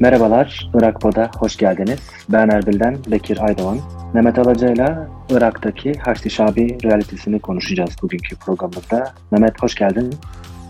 Merhabalar, Irak Pod'a hoş geldiniz. Ben Erbil'den Bekir Aydoğan. Mehmet Alaca'yla Irak'taki Haçlı Şabi realitesini konuşacağız bugünkü programımızda. Mehmet hoş geldin.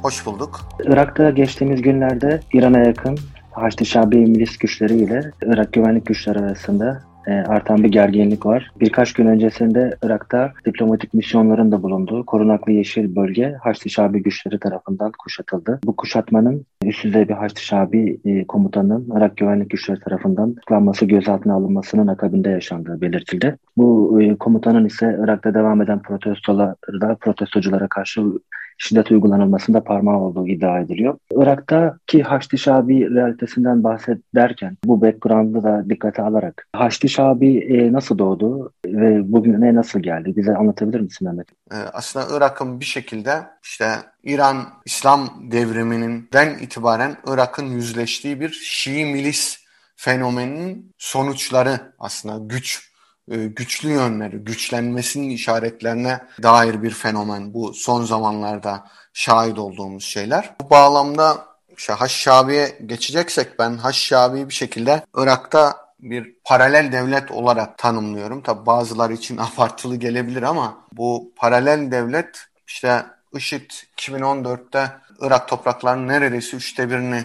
Hoş bulduk. Irak'ta geçtiğimiz günlerde İran'a yakın Haçlı Şabi milis güçleri ile Irak güvenlik güçleri arasında e, artan bir gerginlik var. Birkaç gün öncesinde Irak'ta diplomatik misyonların da bulunduğu korunaklı yeşil bölge Haçlı Şabi güçleri tarafından kuşatıldı. Bu kuşatmanın üst düzey bir Haçlı Şabi e, komutanının Irak güvenlik güçleri tarafından tutuklanması gözaltına alınmasının akabinde yaşandığı belirtildi. Bu e, komutanın ise Irak'ta devam eden protestolarda protestoculara karşı şiddet uygulanılmasında parmağı olduğu iddia ediliyor. Irak'taki Haçlı Şabi realitesinden bahsederken bu background'ı da dikkate alarak Haçlı Şabi e, nasıl doğdu ve bugüne nasıl geldi? Bize anlatabilir misin Mehmet? Ee, aslında Irak'ın bir şekilde işte İran İslam devriminin den itibaren Irak'ın yüzleştiği bir Şii milis fenomeninin sonuçları aslında güç e, güçlü yönleri, güçlenmesinin işaretlerine dair bir fenomen bu son zamanlarda şahit olduğumuz şeyler. Bu bağlamda işte Haşşabi'ye geçeceksek ben Haşşabi'yi bir şekilde Irak'ta bir paralel devlet olarak tanımlıyorum. Tabi bazıları için abartılı gelebilir ama bu paralel devlet işte IŞİD 2014'te Irak topraklarının neredeyse üçte birini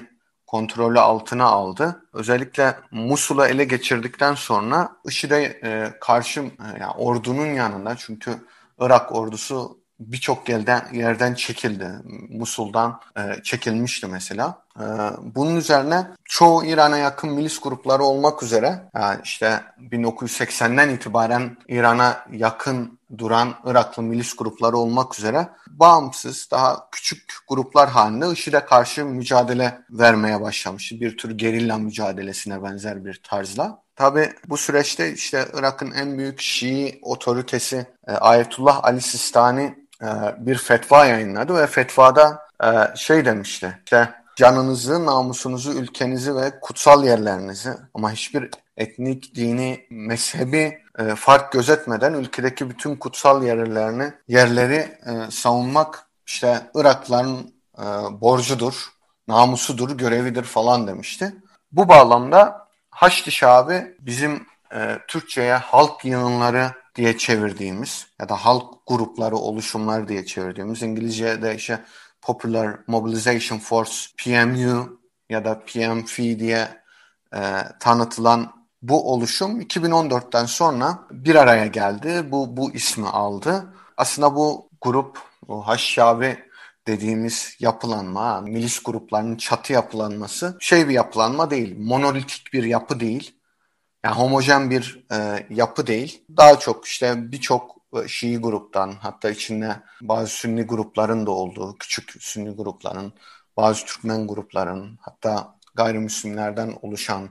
kontrolü altına aldı. Özellikle Musul'u ele geçirdikten sonra IŞİD'e e, karşı e, yani ordunun yanında çünkü Irak ordusu birçok yerden, yerden çekildi. Musul'dan e, çekilmişti mesela. E, bunun üzerine çoğu İran'a yakın milis grupları olmak üzere yani işte 1980'den itibaren İran'a yakın duran Iraklı milis grupları olmak üzere bağımsız daha küçük gruplar halinde IŞİD'e karşı mücadele vermeye başlamıştı. Bir tür gerilla mücadelesine benzer bir tarzla. Tabi bu süreçte işte Irak'ın en büyük Şii otoritesi e, Ayetullah Ali Sistani e, bir fetva yayınladı ve fetvada e, şey demişti işte canınızı, namusunuzu, ülkenizi ve kutsal yerlerinizi ama hiçbir etnik, dini, mezhebi e, fark gözetmeden ülkedeki bütün kutsal yerlerini, yerleri e, savunmak işte Iraklıların e, borcudur, namusudur, görevidir falan demişti. Bu bağlamda Haçlı Şabi bizim e, Türkçe'ye halk yığınları diye çevirdiğimiz ya da halk grupları, oluşumlar diye çevirdiğimiz İngilizce'de işte Popular Mobilization Force, PMU ya da PMF diye e, tanıtılan bu oluşum 2014'ten sonra bir araya geldi. Bu, bu ismi aldı. Aslında bu grup, bu Haşşabi dediğimiz yapılanma, milis gruplarının çatı yapılanması şey bir yapılanma değil, monolitik bir yapı değil. Yani homojen bir e, yapı değil. Daha çok işte birçok e, Şii gruptan hatta içinde bazı Sünni grupların da olduğu, küçük Sünni grupların, bazı Türkmen grupların hatta gayrimüslimlerden oluşan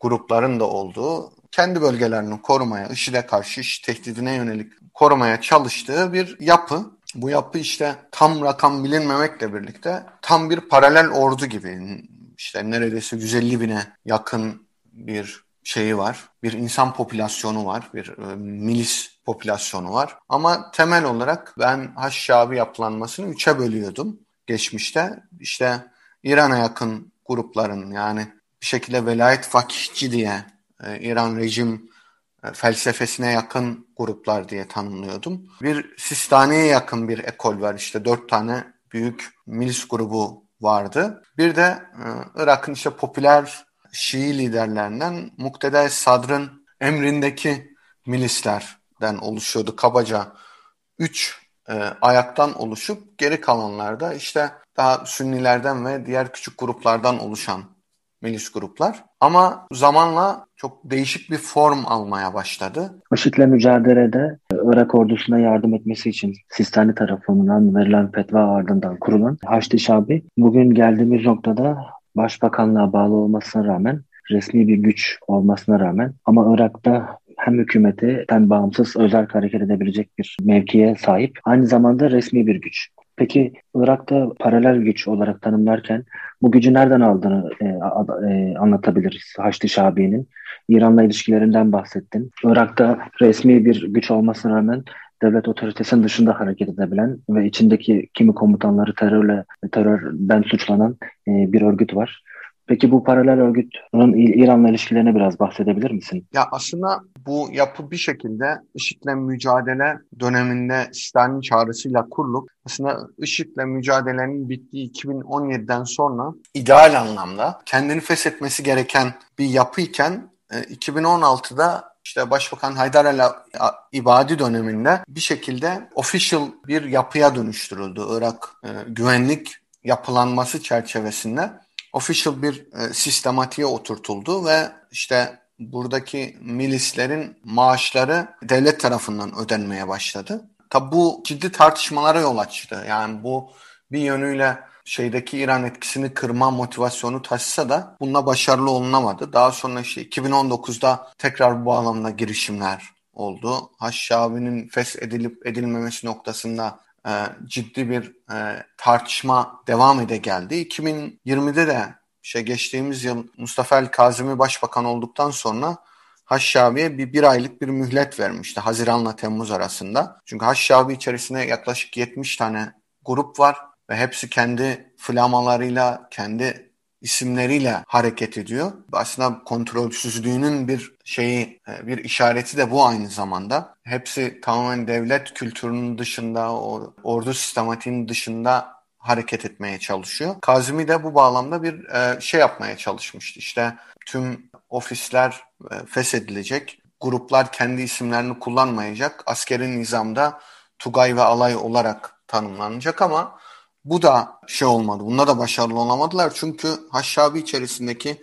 grupların da olduğu kendi bölgelerini korumaya, IŞİD'e karşı iş tehdidine yönelik korumaya çalıştığı bir yapı. Bu yapı işte tam rakam bilinmemekle birlikte tam bir paralel ordu gibi. İşte neredeyse 150 bine yakın bir şeyi var. Bir insan popülasyonu var. Bir e, milis popülasyonu var. Ama temel olarak ben Haşşabi yapılanmasını üçe bölüyordum geçmişte. İşte İran'a yakın grupların yani bir şekilde velayet fakihçi diye e, İran rejim e, felsefesine yakın gruplar diye tanımlıyordum. Bir Sistani'ye yakın bir ekol var işte dört tane büyük milis grubu vardı. Bir de e, Irak'ın işte popüler Şii liderlerinden Mukteda Sadr'ın emrindeki milislerden oluşuyordu kabaca. Üç e, ayaktan oluşup geri kalanlarda işte daha Sünnilerden ve diğer küçük gruplardan oluşan milis gruplar. Ama zamanla çok değişik bir form almaya başladı. IŞİD'le mücadelede Irak ordusuna yardım etmesi için Sistani tarafından verilen fetva ardından kurulan Haçlı Şabi bugün geldiğimiz noktada başbakanlığa bağlı olmasına rağmen resmi bir güç olmasına rağmen ama Irak'ta hem hükümeti hem bağımsız özel hareket edebilecek bir mevkiye sahip. Aynı zamanda resmi bir güç. Peki Irak'ta paralel güç olarak tanımlarken bu gücü nereden aldığını e, e, anlatabiliriz Haçlı Şabi'nin. İran'la ilişkilerinden bahsettin. Irak'ta resmi bir güç olmasına rağmen devlet otoritesinin dışında hareket edebilen ve içindeki kimi komutanları terörle terörden suçlanan e, bir örgüt var. Peki bu paralel örgütün İran'la ilişkilerine biraz bahsedebilir misin? Ya aslında bu yapı bir şekilde IŞİD'le mücadele döneminde Stalin çağrısıyla kurulup aslında IŞİD'le mücadelenin bittiği 2017'den sonra ideal anlamda kendini feshetmesi gereken bir yapıyken 2016'da e, işte Başbakan Haydar el İbadi döneminde bir şekilde official bir yapıya dönüştürüldü Irak e, güvenlik yapılanması çerçevesinde official bir e, sistematiğe oturtuldu ve işte buradaki milislerin maaşları devlet tarafından ödenmeye başladı. Tabi bu ciddi tartışmalara yol açtı. Yani bu bir yönüyle şeydeki İran etkisini kırma motivasyonu taşısa da bununla başarılı olunamadı. Daha sonra işte 2019'da tekrar bu bağlamda girişimler oldu. Haşşabi'nin fes edilip edilmemesi noktasında e, ciddi bir e, tartışma devam ede geldi. 2020'de de işte geçtiğimiz yıl Mustafa El Kazimi başbakan olduktan sonra Haşşabi'ye bir, bir aylık bir mühlet vermişti Haziran'la Temmuz arasında. Çünkü Haşşabi içerisinde yaklaşık 70 tane grup var ve hepsi kendi flamalarıyla, kendi isimleriyle hareket ediyor. Aslında kontrolsüzlüğünün bir şeyi, e, bir işareti de bu aynı zamanda. Hepsi tamamen devlet kültürünün dışında, ordu sistematiğinin dışında hareket etmeye çalışıyor. Kazimi de bu bağlamda bir e, şey yapmaya çalışmıştı. İşte tüm ofisler e, feshedilecek, gruplar kendi isimlerini kullanmayacak, askeri nizamda Tugay ve Alay olarak tanımlanacak ama bu da şey olmadı. Bunda da başarılı olamadılar. Çünkü Haşşabi içerisindeki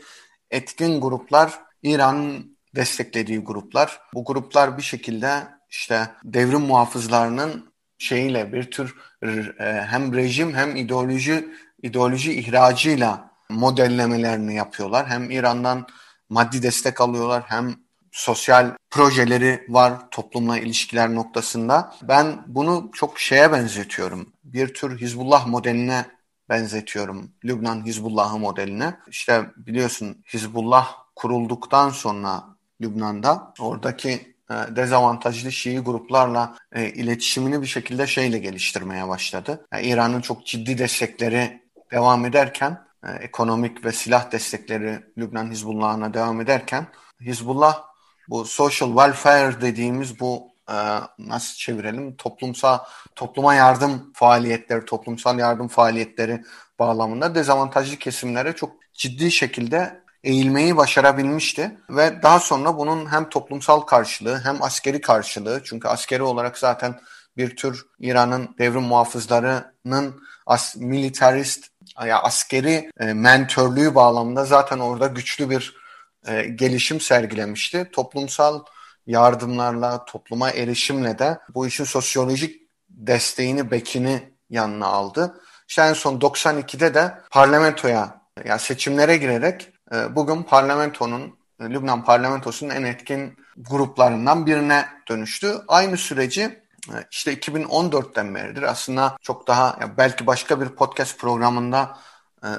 etkin gruplar İran'ın desteklediği gruplar. Bu gruplar bir şekilde işte devrim muhafızlarının şeyiyle bir tür e, hem rejim hem ideoloji ideoloji ihracıyla modellemelerini yapıyorlar. Hem İran'dan maddi destek alıyorlar hem sosyal projeleri var toplumla ilişkiler noktasında. Ben bunu çok şeye benzetiyorum. Bir tür Hizbullah modeline benzetiyorum. Lübnan Hizbullah'ı modeline. İşte biliyorsun Hizbullah kurulduktan sonra Lübnan'da oradaki e, dezavantajlı Şii gruplarla e, iletişimini bir şekilde şeyle geliştirmeye başladı. Yani İran'ın çok ciddi destekleri devam ederken, e, ekonomik ve silah destekleri Lübnan Hizbullah'ına devam ederken Hizbullah bu social welfare dediğimiz bu e, nasıl çevirelim? Toplumsal topluma yardım faaliyetleri, toplumsal yardım faaliyetleri bağlamında dezavantajlı kesimlere çok ciddi şekilde eğilmeyi başarabilmişti. Ve daha sonra bunun hem toplumsal karşılığı hem askeri karşılığı çünkü askeri olarak zaten bir tür İran'ın devrim muhafızlarının as, militarist ya askeri e, mentörlüğü bağlamında zaten orada güçlü bir e, gelişim sergilemişti. Toplumsal yardımlarla, topluma erişimle de bu işin sosyolojik desteğini, bekini yanına aldı. İşte en son 92'de de parlamentoya, yani seçimlere girerek e, bugün parlamentonun, e, Lübnan parlamentosunun en etkin gruplarından birine dönüştü. Aynı süreci e, işte 2014'ten beridir aslında çok daha belki başka bir podcast programında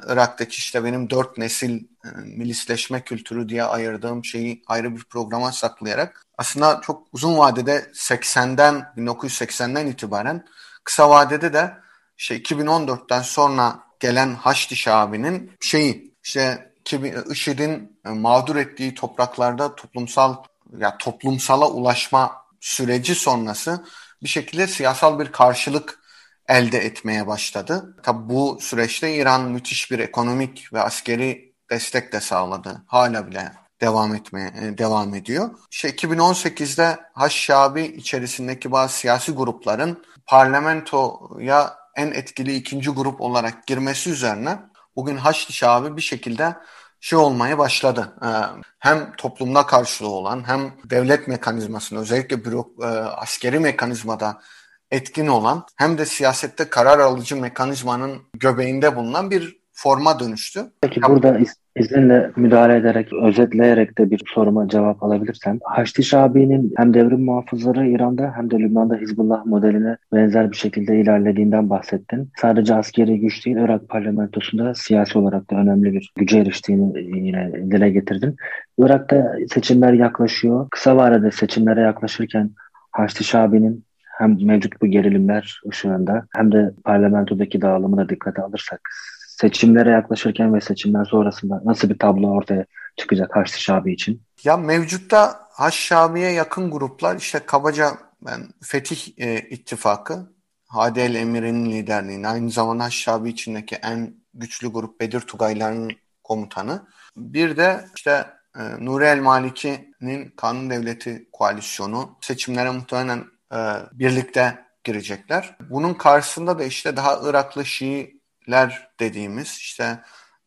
Irak'taki işte benim dört nesil e, milisleşme kültürü diye ayırdığım şeyi ayrı bir programa saklayarak aslında çok uzun vadede 80'den 1980'den itibaren kısa vadede de işte 2014'ten sonra gelen Haçlı Şabi'nin şeyi işte IŞİD'in e, mağdur ettiği topraklarda toplumsal ya toplumsala ulaşma süreci sonrası bir şekilde siyasal bir karşılık elde etmeye başladı. Tabi bu süreçte İran müthiş bir ekonomik ve askeri destek de sağladı. Hala bile devam etmeye devam ediyor. İşte 2018'de Haşşabi içerisindeki bazı siyasi grupların parlamentoya en etkili ikinci grup olarak girmesi üzerine bugün Haçlı Şabi bir şekilde şey olmaya başladı. E, hem toplumda karşılığı olan hem devlet mekanizmasında özellikle bürok, e, askeri mekanizmada etkin olan hem de siyasette karar alıcı mekanizmanın göbeğinde bulunan bir forma dönüştü. Peki burada izninle müdahale ederek, özetleyerek de bir soruma cevap alabilirsem. Haçlı Şabi'nin hem devrim muhafızları İran'da hem de Lübnan'da Hizbullah modeline benzer bir şekilde ilerlediğinden bahsettin. Sadece askeri güç değil, Irak parlamentosunda siyasi olarak da önemli bir güce eriştiğini yine dile getirdin. Irak'ta seçimler yaklaşıyor. Kısa vadede seçimlere yaklaşırken Haçlı Şabi'nin hem mevcut bu gerilimler ışığında hem de parlamentodaki dağılımı da dikkate alırsak seçimlere yaklaşırken ve seçimler sonrasında nasıl bir tablo ortaya çıkacak Haçlı Şabi için? Ya mevcutta Haçşabi'ye yakın gruplar işte kabaca ben Fetih e, İttifakı, Hadi el Emir'in liderliğini, aynı zamanda Haçşabi içindeki en güçlü grup Bedir Tugaylar'ın komutanı. Bir de işte e, Nuri el Maliki'nin Kanun Devleti koalisyonu seçimlere muhtemelen e, birlikte girecekler. Bunun karşısında da işte daha Iraklı Şiiler dediğimiz işte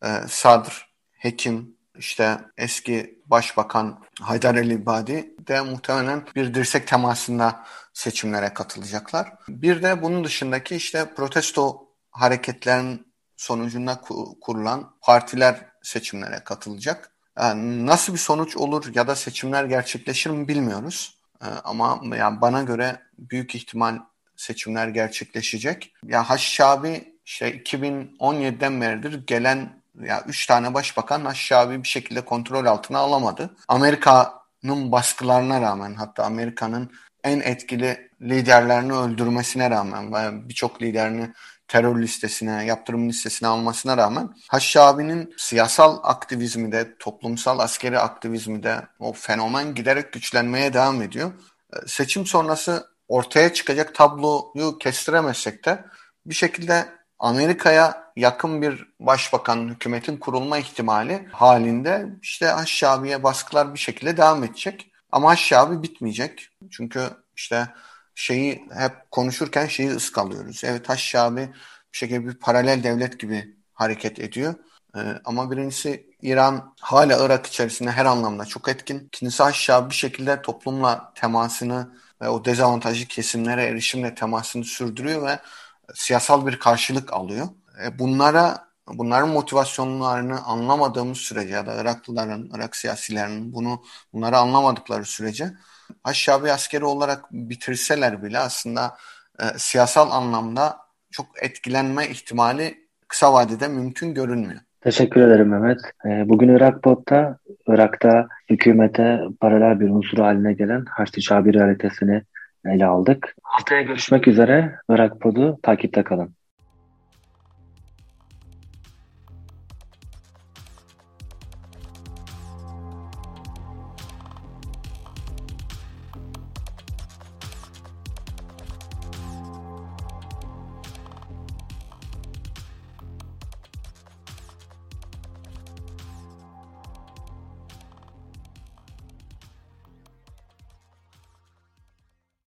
e, Sadr, Hekim, işte eski Başbakan Haydar el İbadi de muhtemelen bir dirsek temasında seçimlere katılacaklar. Bir de bunun dışındaki işte protesto hareketlerin sonucunda kurulan partiler seçimlere katılacak. Yani nasıl bir sonuç olur ya da seçimler gerçekleşir mi bilmiyoruz. Ee, ama yani bana göre büyük ihtimal seçimler gerçekleşecek. Ya Haşşabi işte 2017'den beridir gelen ya üç tane başbakan Haşşabi bir şekilde kontrol altına alamadı. Amerika'nın baskılarına rağmen hatta Amerika'nın en etkili liderlerini öldürmesine rağmen birçok liderini terör listesine, yaptırım listesine almasına rağmen Haşşabi'nin siyasal aktivizmi de, toplumsal askeri aktivizmi de o fenomen giderek güçlenmeye devam ediyor. Ee, seçim sonrası ortaya çıkacak tabloyu kestiremezsek de bir şekilde Amerika'ya yakın bir başbakan hükümetin kurulma ihtimali halinde işte Haşşabi'ye baskılar bir şekilde devam edecek. Ama Haşşabi bitmeyecek. Çünkü işte şeyi hep konuşurken şeyi ıskalıyoruz. Evet Haşşabi bir şekilde bir paralel devlet gibi hareket ediyor. Ee, ama birincisi İran hala Irak içerisinde her anlamda çok etkin. İkincisi Haşşabi bir şekilde toplumla temasını ve o dezavantajlı kesimlere erişimle temasını sürdürüyor ve siyasal bir karşılık alıyor. E, bunlara bunların motivasyonlarını anlamadığımız sürece ya da Iraklıların, Irak siyasilerinin bunu bunları anlamadıkları sürece aşağı askeri olarak bitirseler bile aslında e, siyasal anlamda çok etkilenme ihtimali kısa vadede mümkün görünmüyor. Teşekkür ederim Mehmet. E, bugün Irak Pod'da Irak'ta hükümete paralel bir unsur haline gelen Haçlı Şabi realitesini ele aldık. Haftaya görüşmek üzere. Irak Pod'u takipte kalın.